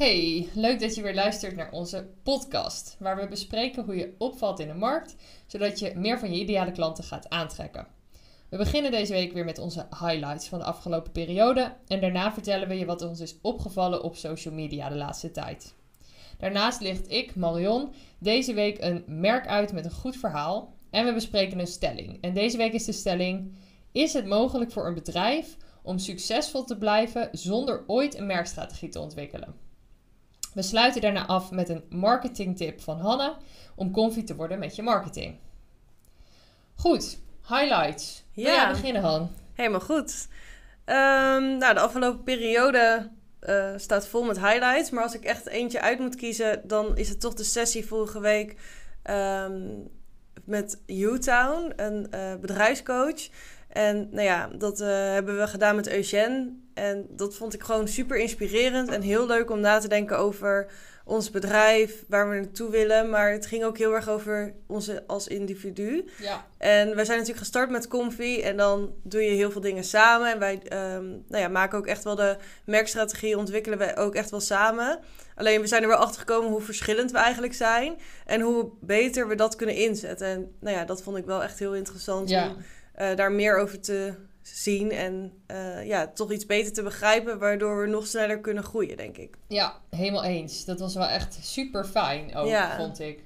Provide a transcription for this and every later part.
Hey, leuk dat je weer luistert naar onze podcast, waar we bespreken hoe je opvalt in de markt, zodat je meer van je ideale klanten gaat aantrekken. We beginnen deze week weer met onze highlights van de afgelopen periode en daarna vertellen we je wat ons is opgevallen op social media de laatste tijd. Daarnaast licht ik, Marion, deze week een merk uit met een goed verhaal en we bespreken een stelling. En deze week is de stelling: Is het mogelijk voor een bedrijf om succesvol te blijven zonder ooit een merkstrategie te ontwikkelen? We sluiten daarna af met een marketingtip van Hanne om comfy te worden met je marketing. Goed, highlights. Ja. Wil jij beginnen, Han? Helemaal goed. Um, nou, de afgelopen periode uh, staat vol met highlights. Maar als ik echt eentje uit moet kiezen, dan is het toch de sessie vorige week um, met U-Town, een uh, bedrijfscoach. En nou ja, dat uh, hebben we gedaan met Eugène. En dat vond ik gewoon super inspirerend en heel leuk om na te denken over ons bedrijf, waar we naartoe willen. Maar het ging ook heel erg over onze als individu. Ja. En wij zijn natuurlijk gestart met Comfy en dan doe je heel veel dingen samen. En wij um, nou ja, maken ook echt wel de merkstrategie, ontwikkelen wij ook echt wel samen. Alleen we zijn er wel achter gekomen hoe verschillend we eigenlijk zijn en hoe beter we dat kunnen inzetten. En nou ja, dat vond ik wel echt heel interessant om uh, daar meer over te zien en uh, ja, toch iets beter te begrijpen, waardoor we nog sneller kunnen groeien, denk ik. Ja, helemaal eens. Dat was wel echt super fijn ook, ja. vond ik.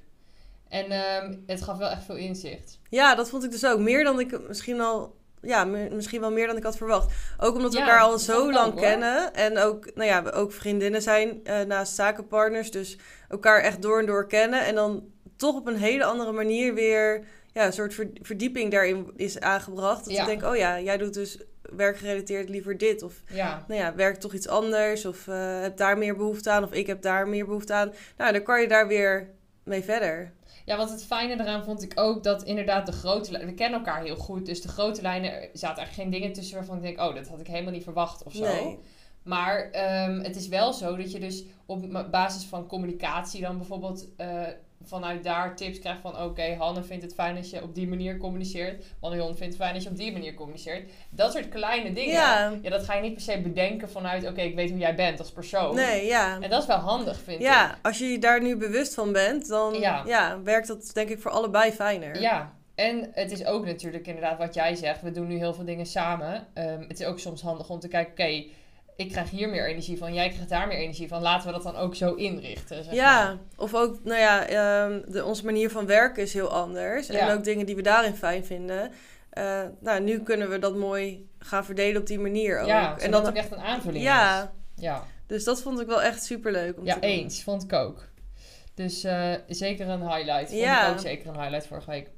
En um, het gaf wel echt veel inzicht. Ja, dat vond ik dus ook. Meer dan ik misschien al ja, misschien wel meer dan ik had verwacht. Ook omdat we elkaar al zo lang kennen. En ook, nou ja, we ook vriendinnen zijn uh, naast zakenpartners. Dus elkaar echt door en door kennen. En dan toch op een hele andere manier weer ja, een soort verdieping daarin is aangebracht. Dat ja. ik denk, oh ja, jij doet dus werkgerelateerd liever dit. Of ja. nou ja, werkt toch iets anders. Of uh, heb daar meer behoefte aan. Of ik heb daar meer behoefte aan. Nou, dan kan je daar weer mee verder. Ja, want het fijne eraan vond ik ook dat inderdaad de grote lijnen... We kennen elkaar heel goed, dus de grote lijnen... Er zaten eigenlijk geen dingen tussen waarvan ik denk... Oh, dat had ik helemaal niet verwacht of zo. Nee. Maar um, het is wel zo dat je dus op basis van communicatie dan bijvoorbeeld... Uh, vanuit daar tips krijgt van... Oké, Hanne vindt het fijn als je op die manier communiceert. Marion vindt het fijn als je op die manier communiceert. Dat soort kleine dingen. Ja. ja dat ga je niet per se bedenken vanuit... Oké, ik weet hoe jij bent als persoon. Nee, ja. En dat is wel handig, vind ja, ik. Ja, als je daar nu bewust van bent... Dan ja. werkt dat denk ik voor allebei fijner. Ja, en het is ook natuurlijk inderdaad wat jij zegt. We doen nu heel veel dingen samen. Um, het is ook soms handig om te kijken... Oké, ik krijg hier meer energie van, jij krijgt daar meer energie van. Laten we dat dan ook zo inrichten. Zeg ja, of ook, nou ja, um, de, onze manier van werken is heel anders. En ook dingen die we daarin fijn vinden. Uh, nou, nu kunnen we dat mooi gaan verdelen op die manier ook. Ja, en dat ook echt een aanvulling ja. is. Ja. Dus dat vond ik wel echt super leuk. Ja, eens. Vond ik ook. Dus uh, zeker een highlight. Vond ja. ik ook zeker een highlight vorige week.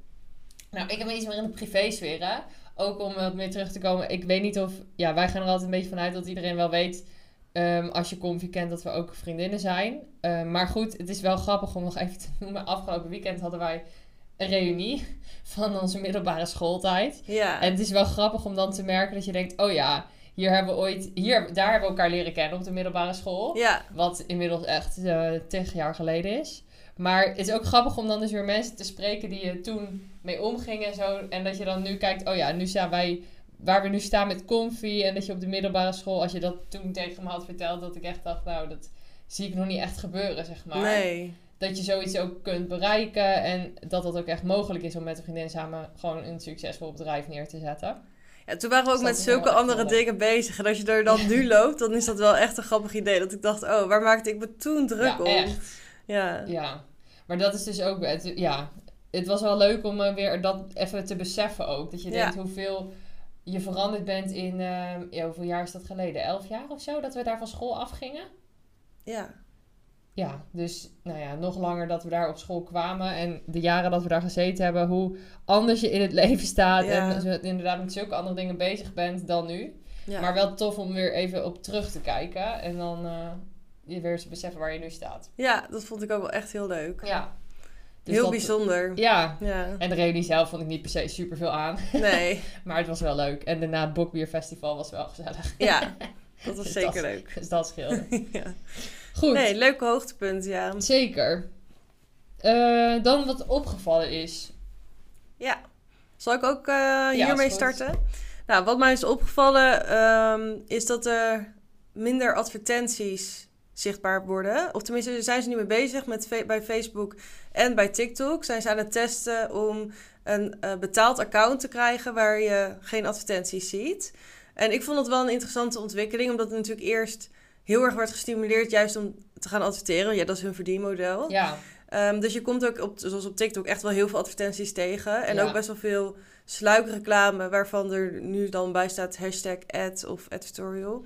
Nou, ik heb iets meer in de privé-sfeer, hè ook om wat meer terug te komen. Ik weet niet of. Ja, wij gaan er altijd een beetje vanuit dat iedereen wel weet. Um, als je Comfy kent, dat we ook vriendinnen zijn. Um, maar goed, het is wel grappig om nog even te noemen. Afgelopen weekend hadden wij een reunie van onze middelbare schooltijd. Ja. En het is wel grappig om dan te merken dat je denkt: oh ja, hier hebben we ooit, hier, daar hebben we elkaar leren kennen op de middelbare school. Ja. Wat inmiddels echt uh, tig jaar geleden is. Maar het is ook grappig om dan dus weer mensen te spreken die je toen mee omgingen en zo. En dat je dan nu kijkt, oh ja, nu staan wij waar we nu staan met Comfy. En dat je op de middelbare school, als je dat toen tegen me had verteld, dat ik echt dacht, nou, dat zie ik nog niet echt gebeuren, zeg maar. Nee. Dat je zoiets ook kunt bereiken en dat dat ook echt mogelijk is om met een vriendin samen gewoon een succesvol bedrijf neer te zetten. Ja, toen waren we ook met zulke andere dingen bezig. En als je er dan nu loopt, dan is dat wel echt een grappig idee. Dat ik dacht, oh, waar maakte ik me toen druk ja, om? Echt. Ja. ja. Maar dat is dus ook, het, ja, het was wel leuk om uh, weer dat even te beseffen ook. Dat je denkt hoeveel je veranderd bent in, uh, ja, hoeveel jaar is dat geleden? Elf jaar of zo, dat we daar van school afgingen? Ja. Ja, dus nou ja, nog langer dat we daar op school kwamen. En de jaren dat we daar gezeten hebben, hoe anders je in het leven staat. Ja. En je inderdaad met zulke andere dingen bezig bent dan nu. Ja. Maar wel tof om weer even op terug te kijken. En dan uh, je weer te beseffen waar je nu staat. Ja, dat vond ik ook wel echt heel leuk. Ja. Dus heel bijzonder. Ja. ja. En de reunie zelf vond ik niet per se super veel aan. Nee. maar het was wel leuk. En daarna het Bokbierfestival was wel gezellig. Ja, dat was dus zeker leuk. Dus dat scheelde. ja. Goed. Nee, leuke hoogtepunt, ja. Zeker. Uh, dan wat opgevallen is. Ja. Zal ik ook uh, hiermee starten? Nou, wat mij is opgevallen um, is dat er minder advertenties zichtbaar worden. Of tenminste, zijn ze nu mee bezig met bij Facebook en bij TikTok. Zijn ze aan het testen om een eh, betaald account te krijgen waar je geen advertenties ziet. En ik vond het wel een interessante ontwikkeling, omdat het natuurlijk eerst heel erg werd gestimuleerd juist om te gaan adverteren. Ja, dat is hun verdienmodel. Ja, Ehm, dus je komt ook, op, zoals op TikTok, echt wel heel veel advertenties tegen. En Ja. ook best wel veel sluikreclame, waarvan er nu dan bij staat hashtag ad of advertorial.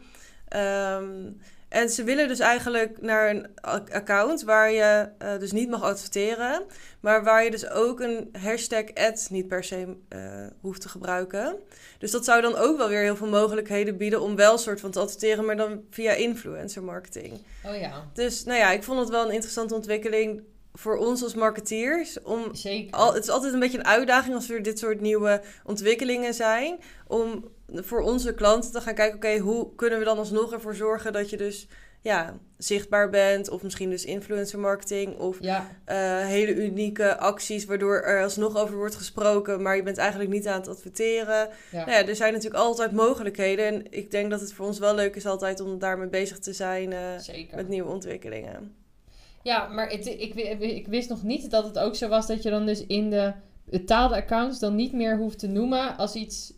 Ehm, en ze willen dus eigenlijk naar een account waar je eh, dus niet mag adverteren, maar waar je dus ook een hashtag ad niet per se eh, hoeft te gebruiken. Dus dat zou dan ook wel weer heel veel mogelijkheden bieden om wel soort van te adverteren, maar dan via influencer marketing. oh ja, Dus nou ja, ik vond het wel een interessante ontwikkeling voor ons als marketeers. Om zeker. al, het is altijd een beetje een uitdaging als er dit soort nieuwe ontwikkelingen zijn. Om voor onze klanten te gaan kijken, oké, hoe kunnen we dan alsnog ervoor zorgen dat je dus ja, zichtbaar bent. Of misschien dus influencer marketing. Of Ja, eh, hele unieke acties waardoor er alsnog over wordt gesproken. Maar je bent eigenlijk niet aan het adverteren. ja. Nou ja, er zijn natuurlijk altijd mogelijkheden. En ik denk dat het voor ons wel leuk is altijd om daarmee bezig te zijn. zeker. met nieuwe ontwikkelingen. Ja, maar het, ik, ik wist nog niet dat het ook zo was dat je dan dus in de betaalde accounts dan niet meer hoeft te noemen als iets...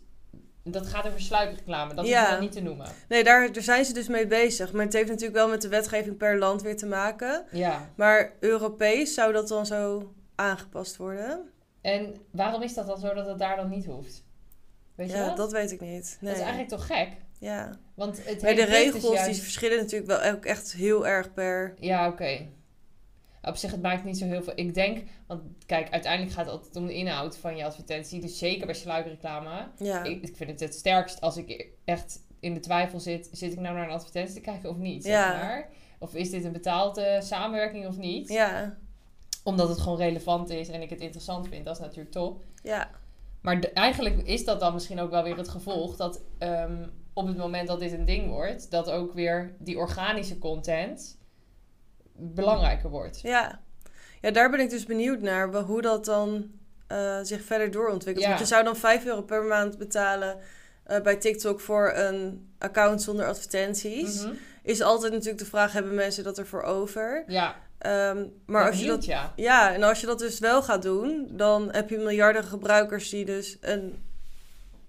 Dat gaat over sluikreclame, dat Ja. je dan niet te noemen. Nee, daar, daar zijn ze dus mee bezig. Maar het heeft natuurlijk wel met de wetgeving per land weer te maken. Ja, Maar Europees zou dat dan zo aangepast worden? en waarom is dat dan zo dat het daar dan niet hoeft? Weet je ja, dat? dat weet ik niet. Nee. Dat is eigenlijk toch gek? Ja. Want het Maar de dus regels juist- die verschillen natuurlijk wel ook echt heel erg per... Ja, oké. Op zich, het maakt niet zo heel veel. Ik denk, want kijk, uiteindelijk gaat het altijd om de inhoud van je advertentie. Dus zeker bij sluikreclame. Ja, Ik, ik vind het het sterkst als ik echt in de twijfel zit. Zit ik nou naar een advertentie te kijken of niet? Zeg maar. Of is dit een betaalde samenwerking of niet? ja, Omdat het gewoon relevant is en ik het interessant vind. Dat is natuurlijk top. ja. Maar de- eigenlijk is dat dan misschien ook wel weer het gevolg dat ehm, op het moment dat dit een ding wordt, dat ook weer die organische content belangrijker wordt. Ja. ja, daar ben ik dus benieuwd naar. Hoe dat dan eh, zich verder doorontwikkelt. Ja. Want je zou dan 5 euro per maand betalen eh, bij TikTok voor een account zonder advertenties. Mhm. Is altijd natuurlijk de vraag, hebben mensen dat ervoor over? Ja, Ehm, maar als je dat ja. Ja, en als je dat dus wel gaat doen, dan heb je miljarden gebruikers die dus een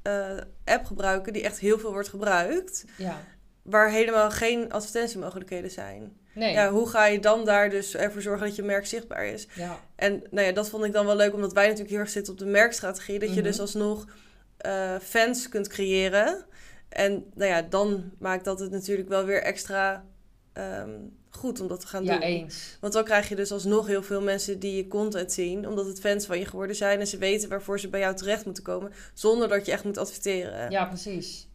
eh, app gebruiken die echt heel veel wordt gebruikt, Ja. waar helemaal geen advertentiemogelijkheden zijn. Nee. Ja, hoe ga je dan daar dus ervoor zorgen dat je merk zichtbaar is? Ja. En nou ja, dat vond ik dan wel leuk, omdat wij natuurlijk heel erg zitten op de merkstrategie, dat je Mhm. dus alsnog eh, fans kunt creëren. En nou ja, dan maakt dat het natuurlijk wel weer extra ehm, goed om dat te gaan Ja, doen. eens. Want dan krijg je dus alsnog heel veel mensen die je content zien, omdat het fans van je geworden zijn en ze weten waarvoor ze bij jou terecht moeten komen, zonder dat je echt moet adverteren. Ja, precies.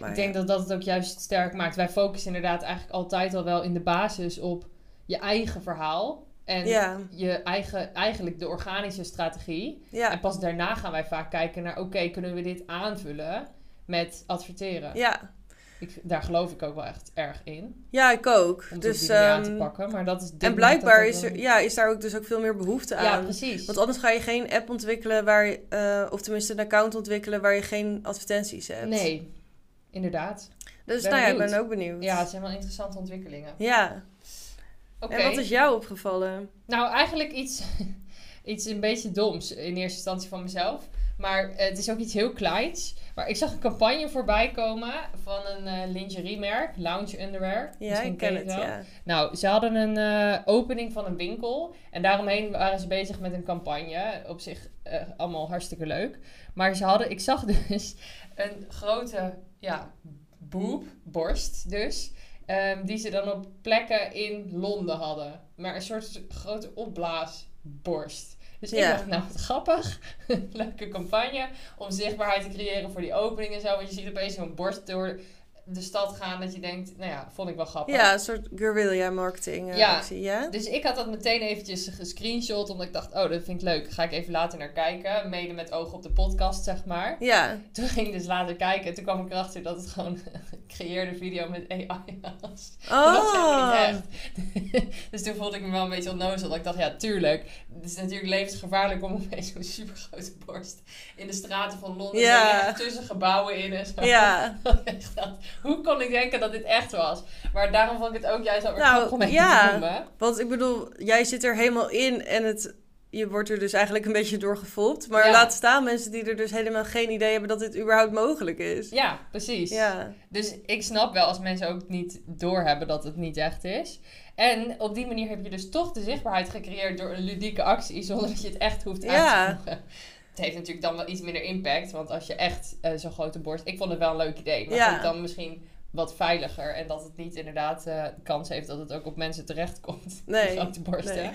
Maar ik denk ja. dat dat het ook juist sterk maakt. Wij focussen inderdaad eigenlijk altijd al wel in de basis op je eigen verhaal. En Ja, je eigen, eigenlijk de organische strategie. ja, En pas daarna gaan wij vaak kijken naar, oké, kunnen we dit aanvullen met adverteren? ja. Ik, daar geloof ik ook wel echt erg in. ja, ik ook. Om Dus, die manier aan te ehm, pakken. Maar dat is en blijkbaar is er, ja, is daar ook dus ook veel meer behoefte Ja, aan. precies. Want anders ga je geen app ontwikkelen waar je, eh, of tenminste een account ontwikkelen waar je geen advertenties hebt. Nee, inderdaad. Dus Ben nou ja, ik ben ook benieuwd. Ja, het zijn wel interessante ontwikkelingen. Ja. Oké. En wat is jou opgevallen? Nou, eigenlijk iets, iets een beetje doms in eerste instantie van mezelf. Maar eh, het is ook iets heel kleins. Maar ik zag een campagne voorbij komen van een eh lingeriemerk, Lounge Underwear. Ja, Misschien ik ken het, wel. ja. Nou, ze hadden een eh, opening van een winkel. En daaromheen waren ze bezig met een campagne. Op zich allemaal hartstikke leuk. Maar ze hadden, ik zag dus een grote, ja, boob, borst dus. ehm, die ze dan op plekken in Londen hadden. Maar een soort grote opblaasborst. Dus ik dacht, nou wat grappig. Leuke campagne. Om zichtbaarheid te creëren voor die opening en zo. Want je ziet opeens zo'n borst door de stad gaan. Dat je denkt, nou ja, vond ik wel grappig. Ja, een soort guerrilla marketing eh, Ja. actie, ja? Dus ik had dat meteen eventjes gescreenshot, omdat ik dacht, oh, dat vind ik leuk. Ga ik even later naar kijken. Mede met oog op de podcast, zeg maar. Ja, Toen ging ik dus later kijken. En toen kwam ik erachter dat het gewoon een gecreëerde video met AI was. Dat Oh, niet echt. dus toen voelde ik me wel een beetje onnozel. Dat ik dacht, ja, tuurlijk. Het is natuurlijk levensgevaarlijk om opeens zo'n supergrote borst in de straten van Londen. Ja. Tussen gebouwen in en zo. Ja. hoe kon ik denken dat dit echt was? Maar daarom vond ik het ook juist wel weer nou, om ja, te noemen. Want ik bedoel, jij zit er helemaal in en het je wordt er dus eigenlijk een beetje door gevolgd. Maar laat staan mensen die er dus helemaal geen idee hebben dat dit überhaupt mogelijk is. Ja, precies. Ja. Dus ik snap wel als mensen ook niet doorhebben dat het niet echt is. En op die manier heb je dus toch de zichtbaarheid gecreëerd door een ludieke actie, zonder dat je het echt hoeft uit te voegen. Heeft natuurlijk dan wel iets minder impact, want als je echt uh, zo'n grote borst... Ik vond het wel een leuk idee, maar ja. dan misschien wat veiliger. En dat het niet inderdaad uh, kans heeft dat het ook op mensen terechtkomt. Nee. grote borsten. Nee.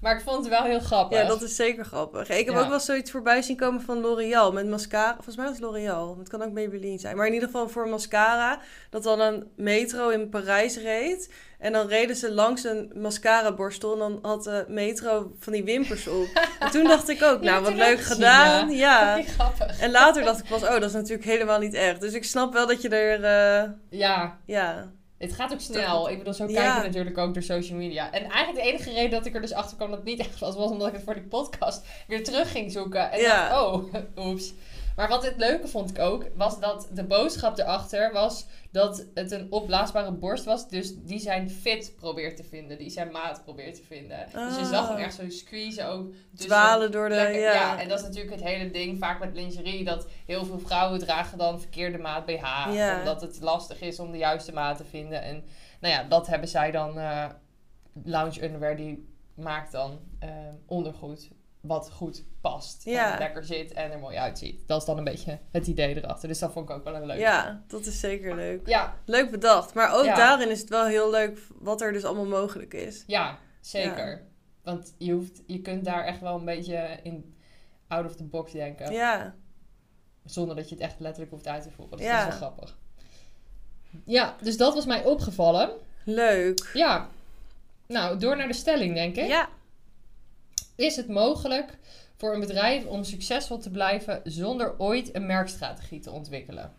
Maar ik vond het wel heel grappig. Ja, dat is zeker grappig. Ik heb ook wel zoiets voorbij zien komen van L'Oreal met mascara. Volgens mij was het L'Oreal. Het kan ook Maybelline zijn. Maar in ieder geval voor mascara. Dat dan een metro in Parijs reed. En dan reden ze langs een mascara borstel. En dan had de metro van die wimpers op. en toen dacht ik ook, nou wat leuk gedaan. ja. Grappig. En later dacht ik pas, oh dat is natuurlijk helemaal niet echt. Dus ik snap wel dat je er... Uh, ja. Ja. Het gaat ook snel. Ik bedoel, zo kijk je natuurlijk ook door social media. En eigenlijk de enige reden dat ik er dus achter kwam dat het niet echt was, was omdat ik het voor die podcast weer terug ging zoeken. En ja. dacht, oh, oeps. Maar wat het leuke vond ik ook, was dat de boodschap erachter was dat het een opblaasbare borst was. Dus die zijn fit probeert te vinden. Die zijn maat probeert te vinden. Dus je zag hem ah. echt zo squeeze ook. Dwalen door de... ja. ja. en dat is natuurlijk het hele ding vaak met lingerie. Dat heel veel vrouwen dragen dan verkeerde maat BH. Omdat het lastig is om de juiste maat te vinden. En nou ja, dat hebben zij dan... Uh, lounge underwear die maakt dan uh, ondergoed wat goed past. En lekker zit en er mooi uitziet. Dat is dan een beetje het idee erachter. Dus dat vond ik ook wel een leuk. Ja, dat is zeker leuk. Ja. Leuk bedacht. Maar ook daarin is het wel heel leuk wat er dus allemaal mogelijk is. Ja, zeker. Want je, hoeft, je kunt daar echt wel een beetje in out of the box denken. Ja. Zonder dat je het echt letterlijk hoeft uit te voeren. Dus dat is wel grappig. Ja, dus dat was mij opgevallen. Leuk. Ja. Nou, door naar de stelling, denk ik. Ja. Is het mogelijk voor een bedrijf om succesvol te blijven zonder ooit een merkstrategie te ontwikkelen?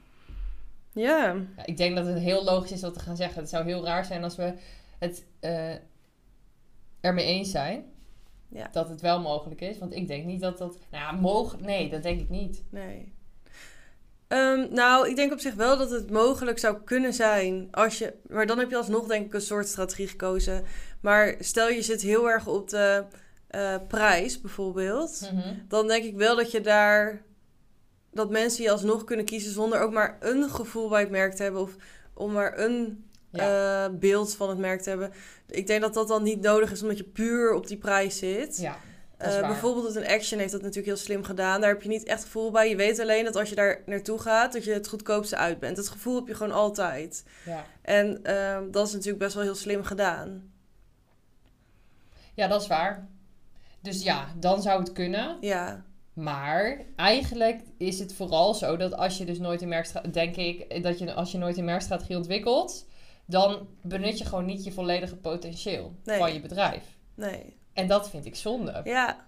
Ja. ja ik denk dat het heel logisch is wat te gaan zeggen. Het zou heel raar zijn als we het uh, ermee eens zijn. Ja. Dat het wel mogelijk is. Want ik denk niet dat dat. Nou ja, mogelijk. Nee, dat denk ik niet. Nee. Ehm, nou, ik denk op zich wel dat het mogelijk zou kunnen zijn als je. Maar dan heb je alsnog, denk ik, een soort strategie gekozen. Maar stel je zit heel erg op de uh, prijs bijvoorbeeld, mhm. dan denk ik wel dat je daar dat mensen je alsnog kunnen kiezen zonder ook maar een gevoel bij het merk te hebben of om maar een eh, beeld van het merk te hebben. Ik denk dat dat dan niet nodig is omdat je puur op die prijs zit. Ja. Uh, bijvoorbeeld een Action heeft dat natuurlijk heel slim gedaan. Daar heb je niet echt gevoel bij. Je weet alleen dat als je daar naartoe gaat, dat je het goedkoopste uit bent. Dat gevoel heb je gewoon altijd. Ja. En ehm, dat is natuurlijk best wel heel slim gedaan. Ja, dat is waar. Dus ja, dan zou het kunnen. Ja. Maar eigenlijk is het vooral zo dat als je dus nooit een merkstrategie... Denk ik dat je als je nooit een merkstrategie ontwikkelt... dan benut je gewoon niet je volledige potentieel van je bedrijf. Nee. En dat vind ik zonde. Ja,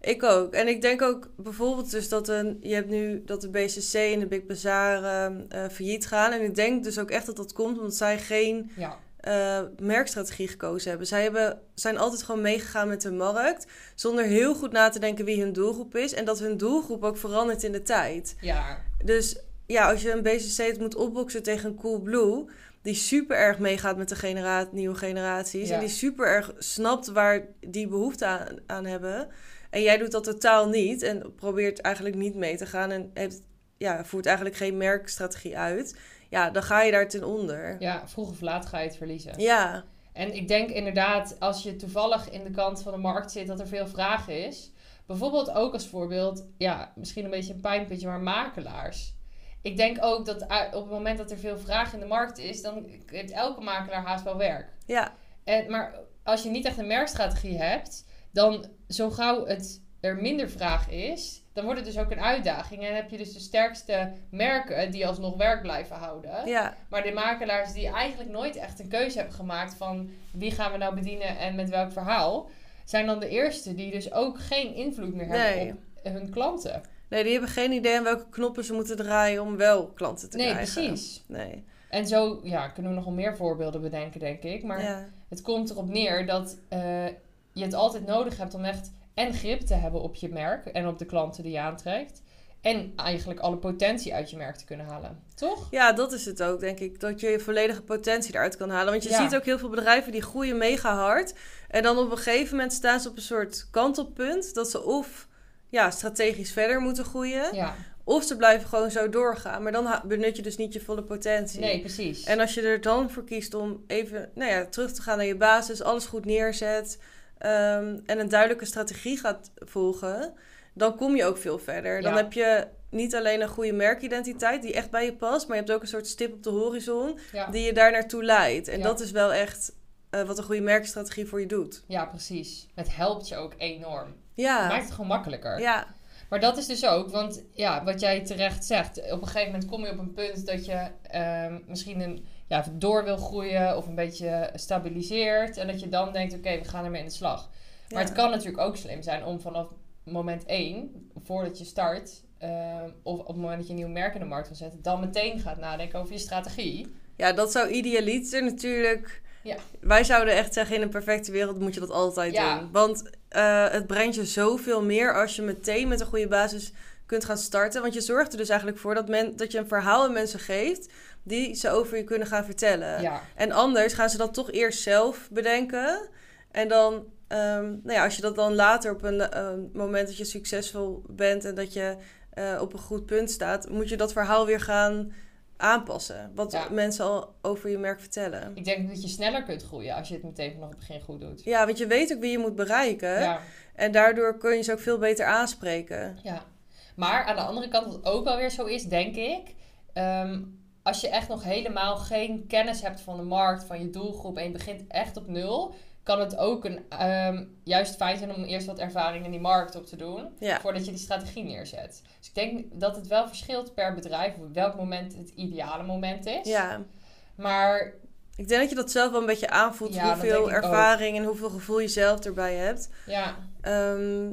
ik ook. En ik denk ook bijvoorbeeld dus dat een, je hebt nu dat de BCC en de Big Bazaar uh, failliet gaan. En ik denk dus ook echt dat dat komt omdat zij geen... Ja uh, merkstrategie gekozen hebben. Zij hebben, zijn altijd gewoon meegegaan met de markt, zonder heel goed na te denken wie hun doelgroep is en dat hun doelgroep ook verandert in de tijd. Ja. Dus ja, als je een BCC moet opboksen tegen een Coolblue, die super erg meegaat met de genera nieuwe generaties en die super erg snapt waar die behoefte aan, aan hebben. En jij doet dat totaal niet en probeert eigenlijk niet mee te gaan en ja, voert eigenlijk geen merkstrategie uit ja, dan ga je daar ten onder. Ja, vroeg of laat ga je het verliezen. Ja. En ik denk inderdaad, als je toevallig in de kant van de markt zit, dat er veel vraag is. Bijvoorbeeld ook als voorbeeld, ja, misschien een beetje een pijnpuntje, maar makelaars. Ik denk ook dat op het moment dat er veel vraag in de markt is, dan heeft elke makelaar haast wel werk. Ja. En, maar als je niet echt een merkstrategie hebt, dan zo gauw het er minder vraag is, dan wordt het dus ook een uitdaging. En heb je dus de sterkste merken die alsnog werk blijven houden. Ja. Maar de makelaars die eigenlijk nooit echt een keuze hebben gemaakt van wie gaan we nou bedienen en met welk verhaal, zijn dan de eerste die dus ook geen invloed meer hebben op hun klanten. Nee, die hebben geen idee aan welke knoppen ze moeten draaien om wel klanten te nee, krijgen. Nee, precies. Nee. En zo ja, kunnen we nogal meer voorbeelden bedenken, denk ik. Maar ja. het komt erop neer dat eh, je het altijd nodig hebt om echt en grip te hebben op je merk en op de klanten die je aantrekt. En eigenlijk alle potentie uit je merk te kunnen halen. Toch? Ja, dat is het ook, denk ik. Dat je je volledige potentie eruit kan halen. Want je Ja. ziet ook heel veel bedrijven die groeien mega hard. En dan op een gegeven moment staan ze op een soort kantelpunt. Dat ze of ja, strategisch verder moeten groeien. Ja. Of ze blijven gewoon zo doorgaan. Maar dan benut je dus niet je volle potentie. Nee, precies. En als je er dan voor kiest om even nou ja, terug te gaan naar je basis, alles goed neerzet ehm, en een duidelijke strategie gaat volgen, dan kom je ook veel verder. Dan Ja. heb je niet alleen een goede merkidentiteit die echt bij je past, maar je hebt ook een soort stip op de horizon ja. die je daar naartoe leidt. En Ja. dat is wel echt eh, wat een goede merkstrategie voor je doet. ja, precies. Het helpt je ook enorm. Het Ja, maakt het gewoon makkelijker. ja, Maar dat is dus ook, want ja, wat jij terecht zegt, op een gegeven moment kom je op een punt dat je ehm, misschien een, ja, door wil groeien of een beetje stabiliseert. En dat je dan denkt, oké, we gaan ermee in de slag. Maar ja. het kan natuurlijk ook slim zijn om vanaf moment 1, voordat je start, ehm, of op het moment dat je een nieuw merk in de markt wil zetten, dan meteen gaat nadenken over je strategie. Ja, dat zou idealiter natuurlijk. Ja. Wij zouden echt zeggen, in een perfecte wereld moet je dat altijd Ja. doen. Want eh, het brengt je zoveel meer als je meteen met een goede basis kunt gaan starten. Want je zorgt er dus eigenlijk voor dat, men, dat je een verhaal aan mensen geeft die ze over je kunnen gaan vertellen. Ja, En anders gaan ze dat toch eerst zelf bedenken. En dan, ehm, nou ja, als je dat dan later op een eh, moment dat je succesvol bent en dat je eh, op een goed punt staat, moet je dat verhaal weer gaan aanpassen. Wat Ja. mensen al over je merk vertellen. ik denk dat je sneller kunt groeien als je het meteen vanaf het begin goed doet. Ja, want je weet ook wie je moet bereiken. Ja. En daardoor kun je ze ook veel beter aanspreken. Ja, maar aan de andere kant, wat ook wel weer zo is, denk ik. ehm, als je echt nog helemaal geen kennis hebt van de markt, van je doelgroep en je begint echt op nul, kan het ook een, ehm, juist fijn zijn om eerst wat ervaring in die markt op te doen, Ja. voordat je die strategie neerzet. Dus ik denk dat het wel verschilt per bedrijf, op welk moment het ideale moment is. Ja. Maar Ik denk dat je dat zelf wel een beetje aanvoelt. Ja, dat hoeveel ook. ervaring en hoeveel gevoel je zelf erbij hebt. ja, Ehm,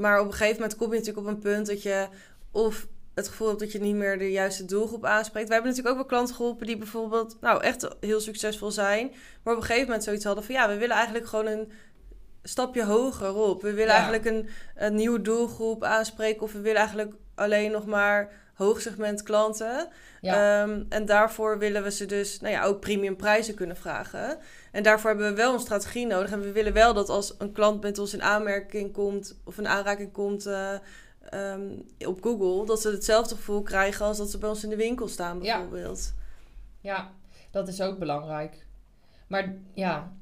maar op een gegeven moment kom je natuurlijk op een punt dat je of het gevoel hebt dat je niet meer de juiste doelgroep aanspreekt. We hebben natuurlijk ook wel klanten geholpen die bijvoorbeeld nou echt heel succesvol zijn, maar op een gegeven moment zoiets hadden van ja, we willen eigenlijk gewoon een stapje hoger op. We willen Ja. eigenlijk een, een nieuwe doelgroep aanspreken of we willen eigenlijk alleen nog maar hoogsegment klanten. ja, Ehm, en daarvoor willen we ze dus nou ja, ook premium prijzen kunnen vragen. En daarvoor hebben we wel een strategie nodig. En we willen wel dat als een klant met ons in aanmerking komt of in aanraking komt eh, ehm, op Google, dat ze hetzelfde gevoel krijgen als dat ze bij ons in de winkel staan, bijvoorbeeld. Ja, dat is ook belangrijk. Maar ja,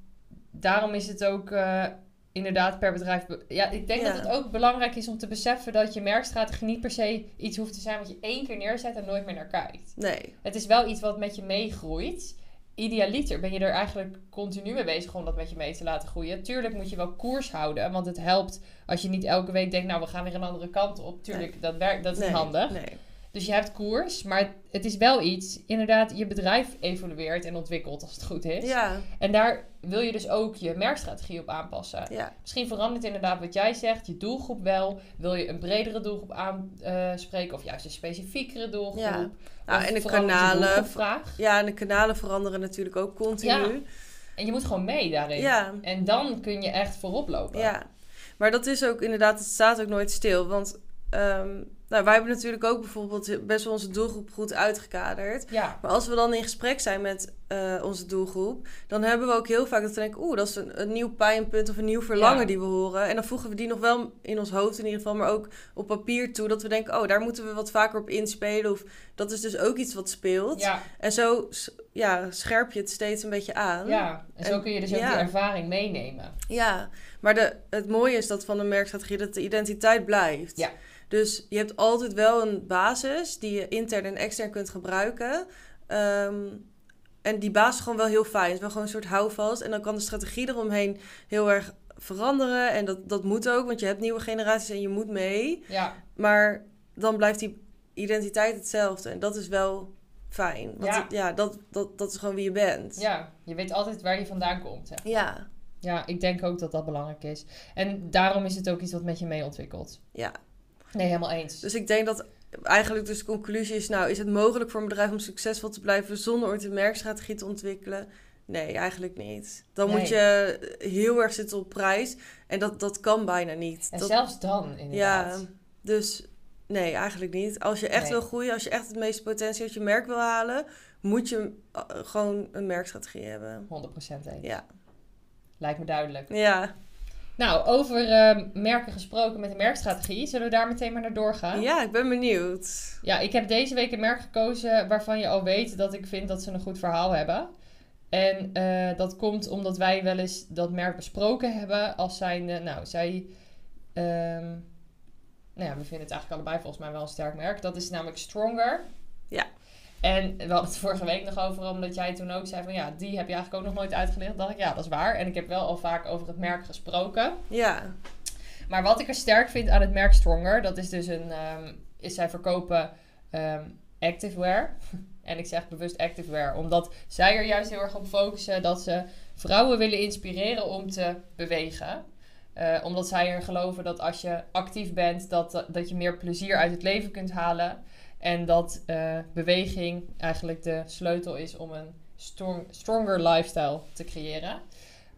daarom is het ook eh, inderdaad per bedrijf. be- Ja, ik denk Ja. dat het ook belangrijk is om te beseffen dat je merkstrategie niet per se iets hoeft te zijn wat je één keer neerzet en nooit meer naar kijkt. Nee. Het is wel iets wat met je meegroeit. Idealiter ben je er eigenlijk continu mee bezig om dat met je mee te laten groeien. Tuurlijk moet je wel koers houden, want het helpt als je niet elke week denkt, nou we gaan weer een andere kant op. Tuurlijk, dat, werkt, dat is nee. handig. Nee. Dus je hebt koers, maar het is wel iets, inderdaad, je bedrijf evolueert en ontwikkelt als het goed is. Ja, En daar wil je dus ook je merkstrategie op aanpassen. ja, Misschien verandert inderdaad wat jij zegt, je doelgroep wel. Wil je een bredere doelgroep aanspreken of juist een specifiekere doelgroep? Ja. Nou, en de kanalen. ja, en de kanalen veranderen natuurlijk ook continu. En je moet gewoon mee daarin. Ja. En dan kun je echt voorop lopen. Ja, maar dat is ook inderdaad, het staat ook nooit stil. Want ehm, nou, wij hebben natuurlijk ook bijvoorbeeld best wel onze doelgroep goed uitgekaderd. Ja, Maar als we dan in gesprek zijn met eh, onze doelgroep, dan hebben we ook heel vaak dat we denken, oeh, dat is een, een nieuw pijnpunt of een nieuw verlangen Ja. die we horen. En dan voegen we die nog wel in ons hoofd in ieder geval, maar ook op papier toe, dat we denken, oh, daar moeten we wat vaker op inspelen. Of dat is dus ook iets wat speelt. ja, En zo ja, scherp je het steeds een beetje aan. ja. En zo En- kun je dus ook ja. die ervaring meenemen. Ja, maar de, het mooie is dat van een merkstrategie dat de identiteit blijft. Ja. Dus je hebt altijd wel een basis die je intern en extern kunt gebruiken. Ehm, en die basis is gewoon wel heel fijn. Het is wel gewoon een soort houvast. En dan kan de strategie eromheen heel erg veranderen. En dat, dat moet ook, want je hebt nieuwe generaties en je moet mee. Ja, Maar dan blijft die identiteit hetzelfde. En dat is wel fijn. Want Ja. het- ja dat, dat, dat is gewoon wie je bent. ja, je weet altijd waar je vandaan komt. Hè. Ja. Ja, ik denk ook dat dat belangrijk is. En daarom is het ook iets wat met je mee ontwikkelt. ja. Nee, helemaal eens. Dus ik denk dat eigenlijk dus de conclusie is, nou, is het mogelijk voor een bedrijf om succesvol te blijven zonder ooit een merkstrategie te ontwikkelen? Nee, eigenlijk niet. Dan moet je heel erg zitten op prijs. En dat, dat kan bijna niet. En dat, zelfs dan, inderdaad. Ja, dus nee, eigenlijk niet. Als je echt wil groeien, als je echt het meeste potentie uit je merk wil halen, moet je uh, gewoon een merkstrategie hebben. 100% eens. Ja. Lijkt me duidelijk. Ja. Nou, over uh, merken gesproken met de merkstrategie. Zullen we daar meteen maar naar doorgaan? Ja, ik ben benieuwd. Ja, ik heb deze week een merk gekozen waarvan je al weet dat ik vind dat ze een goed verhaal hebben. En uh, dat komt omdat wij wel eens dat merk besproken hebben als zijnde... Nou, zij... Um, nou ja, we vinden het eigenlijk allebei volgens mij wel een sterk merk. Dat is namelijk Stronger. Ja. En we hadden het vorige week nog over, omdat jij toen ook zei van ja, die heb je eigenlijk ook nog nooit uitgelegd. dacht ik, ja, dat is waar. En ik heb wel al vaak over het merk gesproken. Ja. Maar wat ik er sterk vind aan het merk Stronger, dat is dus een, um, is zij verkopen um, activewear. en ik zeg bewust activewear, omdat zij er juist heel erg op focussen dat ze vrouwen willen inspireren om te bewegen. Uh, omdat zij er geloven dat als je actief bent, dat, dat je meer plezier uit het leven kunt halen. En dat uh, beweging eigenlijk de sleutel is om een strong, stronger lifestyle te creëren.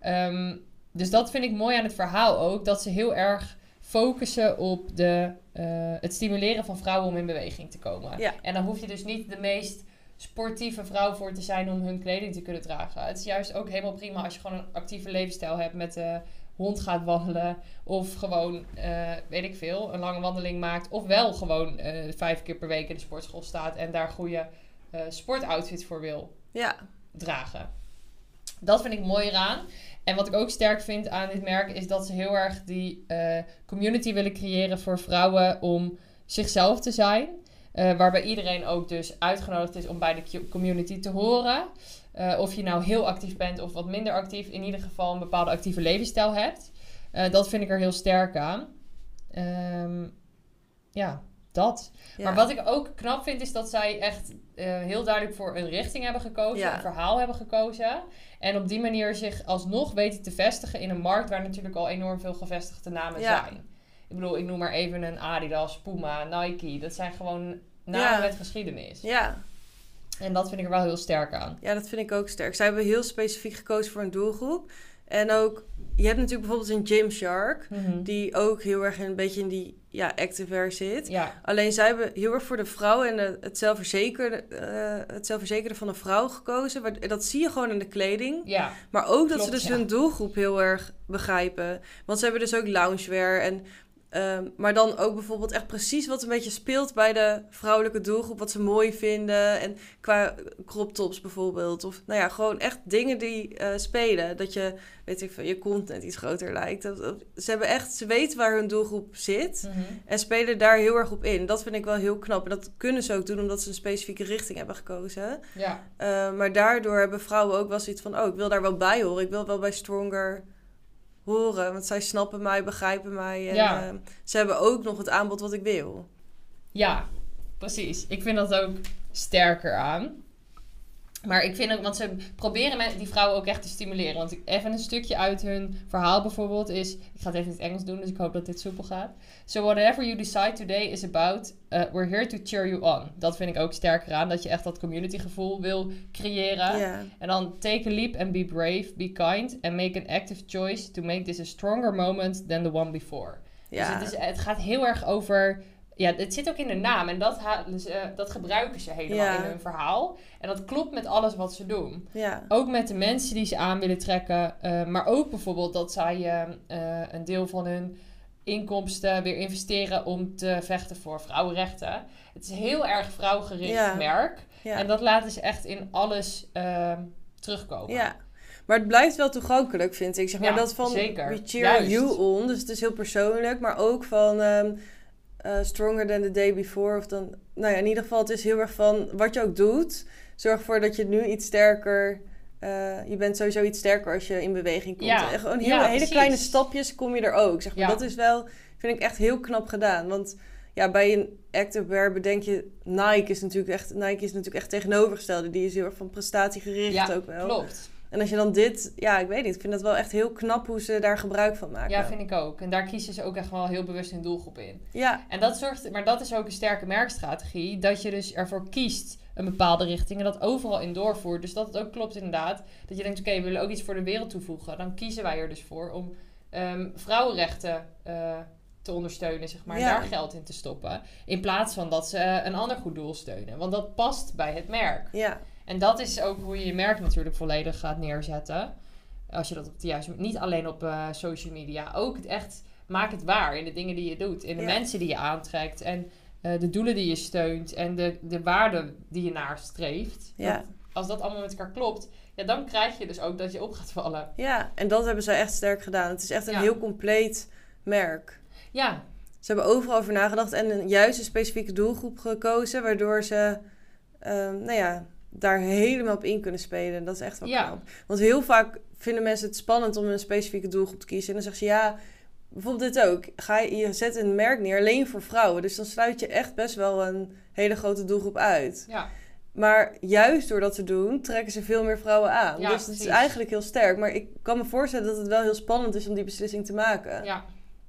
Um, dus dat vind ik mooi aan het verhaal ook. Dat ze heel erg focussen op de, uh, het stimuleren van vrouwen om in beweging te komen. Ja. En dan hoef je dus niet de meest sportieve vrouw voor te zijn om hun kleding te kunnen dragen. Het is juist ook helemaal prima als je gewoon een actieve levensstijl hebt met uh, hond gaat wandelen. Of gewoon, uh, weet ik veel, een lange wandeling maakt. Of wel gewoon uh, vijf keer per week in de sportschool staat en daar goede uh, sportoutfits voor wil ja. dragen. Dat vind ik mooi eraan. En wat ik ook sterk vind aan dit merk is dat ze heel erg die community willen creëren voor vrouwen om zichzelf te zijn. waarbij iedereen ook dus uitgenodigd is om bij de community te horen. Uh, of je nou heel actief bent of wat minder actief, in ieder geval een bepaalde actieve levensstijl hebt. Uh, dat vind ik er heel sterk aan. Um, ja, dat. Ja. Maar wat ik ook knap vind, is dat zij echt uh, heel duidelijk voor een richting hebben gekozen, Ja. een verhaal hebben gekozen. En op die manier zich alsnog weten te vestigen in een markt waar natuurlijk al enorm veel gevestigde namen Ja. zijn. Ik bedoel, ik noem maar even een Adidas, Puma, Nike. Dat zijn gewoon namen met geschiedenis. Ja. En dat vind ik er wel heel sterk aan. ja, dat vind ik ook sterk. Zij hebben heel specifiek gekozen voor een doelgroep. En ook, je hebt natuurlijk bijvoorbeeld een Gymshark, die ook heel erg een beetje in die ja, activewear zit. Ja, Alleen zij hebben heel erg voor de vrouw en de- het zelfverzekerde, eh, het zelfverzekerde van een vrouw gekozen. Dat zie je gewoon in de kleding. ja. Maar ook dat ze dus ja. hun doelgroep heel erg begrijpen. Want ze hebben dus ook loungewear. En, ehm, maar dan ook bijvoorbeeld echt precies wat een beetje speelt bij de vrouwelijke doelgroep. Wat ze mooi vinden. En qua crop tops bijvoorbeeld. Of nou ja, gewoon echt dingen die eh, spelen. Dat je, weet ik veel, je content iets groter lijkt. Dat, dat- ze hebben echt, ze weten waar hun doelgroep zit. Mhm. En spelen daar heel erg op in. Dat vind ik wel heel knap. En dat kunnen ze ook doen omdat ze een specifieke richting hebben gekozen. ja. Uh, maar daardoor hebben vrouwen ook wel zoiets van... oh, ik wil daar wel bij horen. Ik wil wel bij Stronger horen. Want zij snappen mij, begrijpen mij. En Ja. uh, ze hebben ook nog het aanbod wat ik wil. Ja, precies. Ik vind dat ook sterker aan. Maar ik vind ook, want ze proberen met die vrouwen ook echt te stimuleren. Want even een stukje uit hun verhaal bijvoorbeeld is... Ik ga het even in het Engels doen, dus ik hoop dat dit soepel gaat. So whatever you decide today is about, uh, we're here to cheer you on. Dat vind ik ook sterker aan, dat je echt dat community gevoel wil creëren. En dan take a leap and be brave, be kind... and make an active choice to make this a stronger moment than the one before. Dus het, is, het gaat heel erg over. Ja, het zit ook in de naam en dat, halen ze, dat gebruiken ze helemaal Ja. in hun verhaal. En dat klopt met alles wat ze doen. ja. Ook met de mensen die ze aan willen trekken. eh, maar ook bijvoorbeeld dat zij eh, eh, een deel van hun inkomsten weer investeren om te vechten voor vrouwenrechten. Het is heel erg vrouwgericht Ja. merk. En dat laten ze echt in alles eh, terugkomen. ja. Maar het blijft wel toegankelijk, vind ik. Zeg maar Ja, dat van zeker. we cheer Juist. you on. Dus het is heel persoonlijk. Maar ook van ehm, eh, stronger than the day before. Of dan, nou ja, in ieder geval, het is heel erg van wat je ook doet. Zorg ervoor dat je nu iets sterker... eh, je bent sowieso iets sterker als je in beweging komt. Ja. En gewoon heel, Ja, hele precies. kleine stapjes kom je er ook. Zeg maar. Ja. Dat is wel, vind ik echt heel knap gedaan. Want ja, bij een activewear bedenk je... Nike is natuurlijk echt, Nike is natuurlijk echt tegenovergestelde. Die is heel erg van prestatiegericht ook wel. klopt. En als je dan dit, ja, ik weet niet, ik vind het wel echt heel knap hoe ze daar gebruik van maken. Ja, vind ik ook. En daar kiezen ze ook echt wel heel bewust hun doelgroep in. Ja. En dat zorgt, maar dat is ook een sterke merkstrategie, dat je dus ervoor kiest een bepaalde richting en dat overal in doorvoert. Dus dat het ook klopt inderdaad. Dat je denkt, oké, we willen ook iets voor de wereld toevoegen. Dan kiezen wij er dus voor om um, vrouwenrechten uh, te ondersteunen, zeg maar. Ja. Daar geld in te stoppen. In plaats van dat ze een ander goed doel steunen. Want dat past bij het merk. Ja. En dat is ook hoe je je merk natuurlijk volledig gaat neerzetten. Als je dat op de juiste niet alleen op uh, social media, ook het echt maak het waar in de dingen die je doet, in de mensen die je aantrekt en uh, de doelen die je steunt en de, de waarden die je nastreeft. Ja. Dat, als dat allemaal met elkaar klopt, ja, dan krijg je dus ook dat je op gaat vallen. Ja, en dat hebben ze echt sterk gedaan. Het is echt een Ja. heel compleet merk. Ja, Ze hebben overal over nagedacht en een juiste specifieke doelgroep gekozen, waardoor ze ehm, nou ja, daar helemaal op in kunnen spelen. Dat is echt wel Ja. knap. Want heel vaak vinden mensen het spannend om een specifieke doelgroep te kiezen. En dan zeggen ze ja, bijvoorbeeld dit ook. Ga je, je zet een merk neer alleen voor vrouwen. Dus dan sluit je echt best wel een hele grote doelgroep uit. ja, Maar juist door dat te doen, trekken ze veel meer vrouwen aan. Ja, dus het is eigenlijk heel sterk. Maar ik kan me voorstellen dat het wel heel spannend is om die beslissing te maken. ja.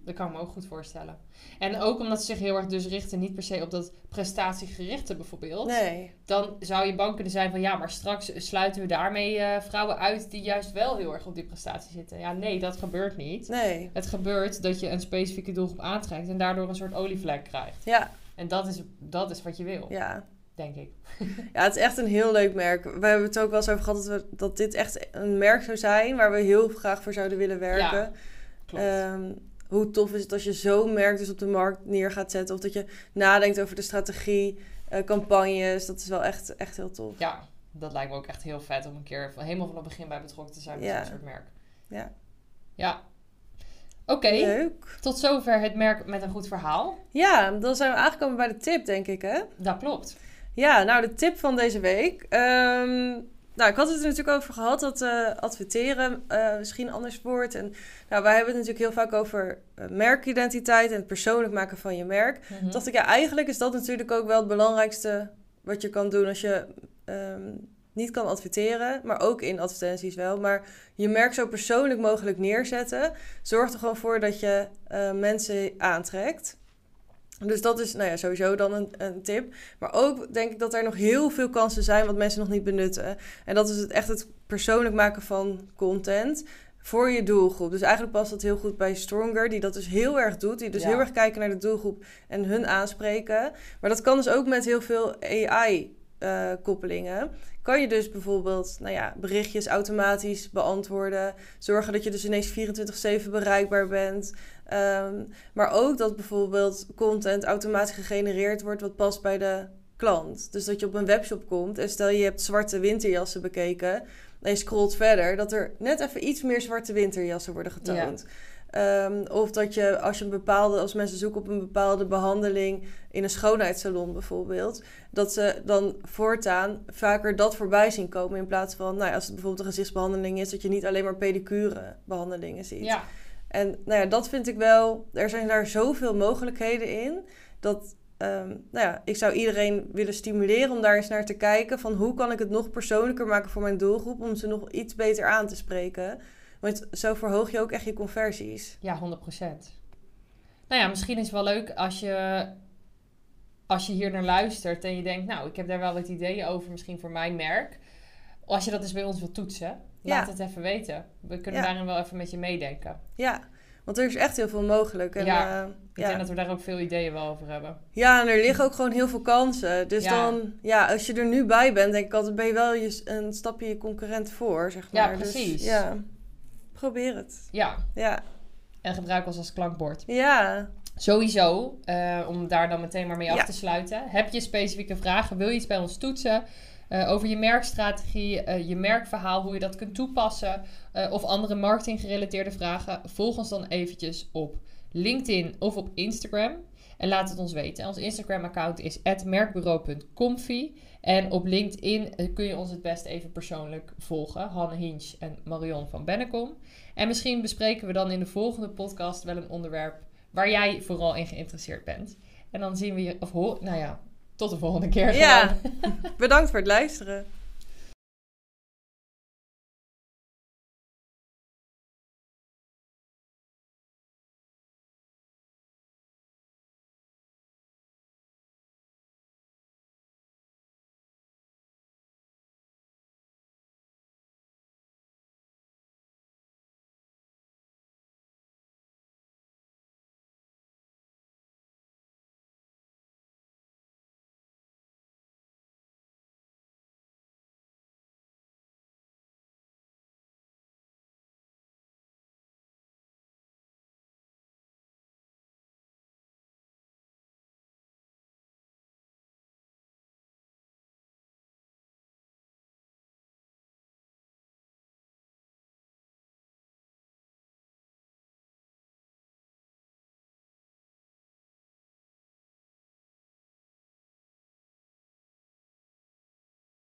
Dat kan ik me ook goed voorstellen. En ook omdat ze zich heel erg dus richten, niet per se op dat prestatiegerichte bijvoorbeeld. Nee. Dan zou je bang kunnen zijn van ja, maar straks sluiten we daarmee eh, vrouwen uit die juist wel heel erg op die prestatie zitten. Ja, nee, dat gebeurt niet. Nee. Het gebeurt dat je een specifieke doelgroep aantrekt en daardoor een soort olievlek krijgt. Ja, En dat is, dat is wat je wil, ja. denk ik. Ja, het is echt een heel leuk merk. We hebben het ook wel eens over gehad dat, we, dat dit echt een merk zou zijn waar we heel graag voor zouden willen werken. Klopt. Ehm, hoe tof is het als je zo'n merk dus op de markt neer gaat zetten. Of dat je nadenkt over de strategie, eh, campagnes. Dat is wel echt, echt heel tof. ja, dat lijkt me ook echt heel vet om een keer helemaal van het begin bij betrokken te zijn bij Ja. zo'n soort merk. Ja. Ja. Oké, Leuk. tot zover het merk met een goed verhaal. Ja, dan zijn we aangekomen bij de tip, denk ik, hè? Dat klopt. Ja, nou, de tip van deze week. Ehm, nou, ik had het er natuurlijk over gehad dat eh, adverteren eh, misschien anders wordt. En nou, wij hebben het natuurlijk heel vaak over eh, merkidentiteit en het persoonlijk maken van je merk. Toen dacht ik, ja, eigenlijk is dat natuurlijk ook wel het belangrijkste wat je kan doen als je ehm, niet kan adverteren, maar ook in advertenties wel. Maar je merk zo persoonlijk mogelijk neerzetten, zorgt er gewoon voor dat je mensen aantrekt. Dus dat is nou ja, sowieso dan een, een tip. Maar ook denk ik dat er nog heel veel kansen zijn wat mensen nog niet benutten. En dat is het, echt het persoonlijk maken van content voor je doelgroep. Dus eigenlijk past dat heel goed bij Stronger, die dat dus heel erg doet. Die dus Ja. heel erg kijken naar de doelgroep en hun aanspreken. Maar dat kan dus ook met heel veel AI-koppelingen. Kan je dus bijvoorbeeld nou ja, berichtjes automatisch beantwoorden. Zorgen dat je dus ineens 24-7 bereikbaar bent. Ehm, maar ook dat bijvoorbeeld content automatisch gegenereerd wordt wat past bij de klant. Dus dat je op een webshop komt en stel je hebt zwarte winterjassen bekeken en je scrolt verder, dat er net even iets meer zwarte winterjassen worden getoond. Ehm, of dat je als je een bepaalde, als mensen zoeken op een bepaalde behandeling in een schoonheidssalon bijvoorbeeld, dat ze dan voortaan vaker dat voorbij zien komen in plaats van, nou ja, als het bijvoorbeeld een gezichtsbehandeling is, dat je niet alleen maar pedicure behandelingen ziet. Ja, En nou ja, dat vind ik wel. Er zijn daar zoveel mogelijkheden in. Dat ehm, nou ja, ik zou iedereen willen stimuleren om daar eens naar te kijken. Van hoe kan ik het nog persoonlijker maken voor mijn doelgroep. Om ze nog iets beter aan te spreken. Want zo verhoog je ook echt je conversies. ja, 100%. Nou ja, misschien is het wel leuk als je, als je hier naar luistert en je denkt, nou, ik heb daar wel wat ideeën over, misschien voor mijn merk. Als je dat eens bij ons wilt toetsen, laat Ja. het even weten. We kunnen Ja. daarin wel even met je meedenken. Ja, want er is echt heel veel mogelijk. En, Ja, eh, Ik denk dat we daar ook veel ideeën wel over hebben. Ja, en er liggen ook gewoon heel veel kansen. Dus Ja. dan, ja, als je er nu bij bent, denk ik altijd, ben je wel je, een stapje je concurrent voor, zeg Ja, maar. Dus, precies. ja, probeer het. Ja, Ja, en gebruik ons als klankbord. ja, Sowieso, eh, om daar dan meteen maar mee af Ja. te sluiten. Heb je specifieke vragen? Wil je iets bij ons toetsen? eh, over je merkstrategie, eh, je merkverhaal, hoe je dat kunt toepassen. of andere marketinggerelateerde vragen. Volg ons dan eventjes op LinkedIn of op Instagram. En laat het ons weten. Ons Instagram-account is merkbureau.comfy. En op LinkedIn kun je ons het best even persoonlijk volgen. Hanne Hinch en Marion van Bennekom. En misschien bespreken we dan in de volgende podcast wel een onderwerp waar jij vooral in geïnteresseerd bent. En dan zien we je, of hoor, nou ja, tot de volgende keer. Ja. Bedankt voor het luisteren.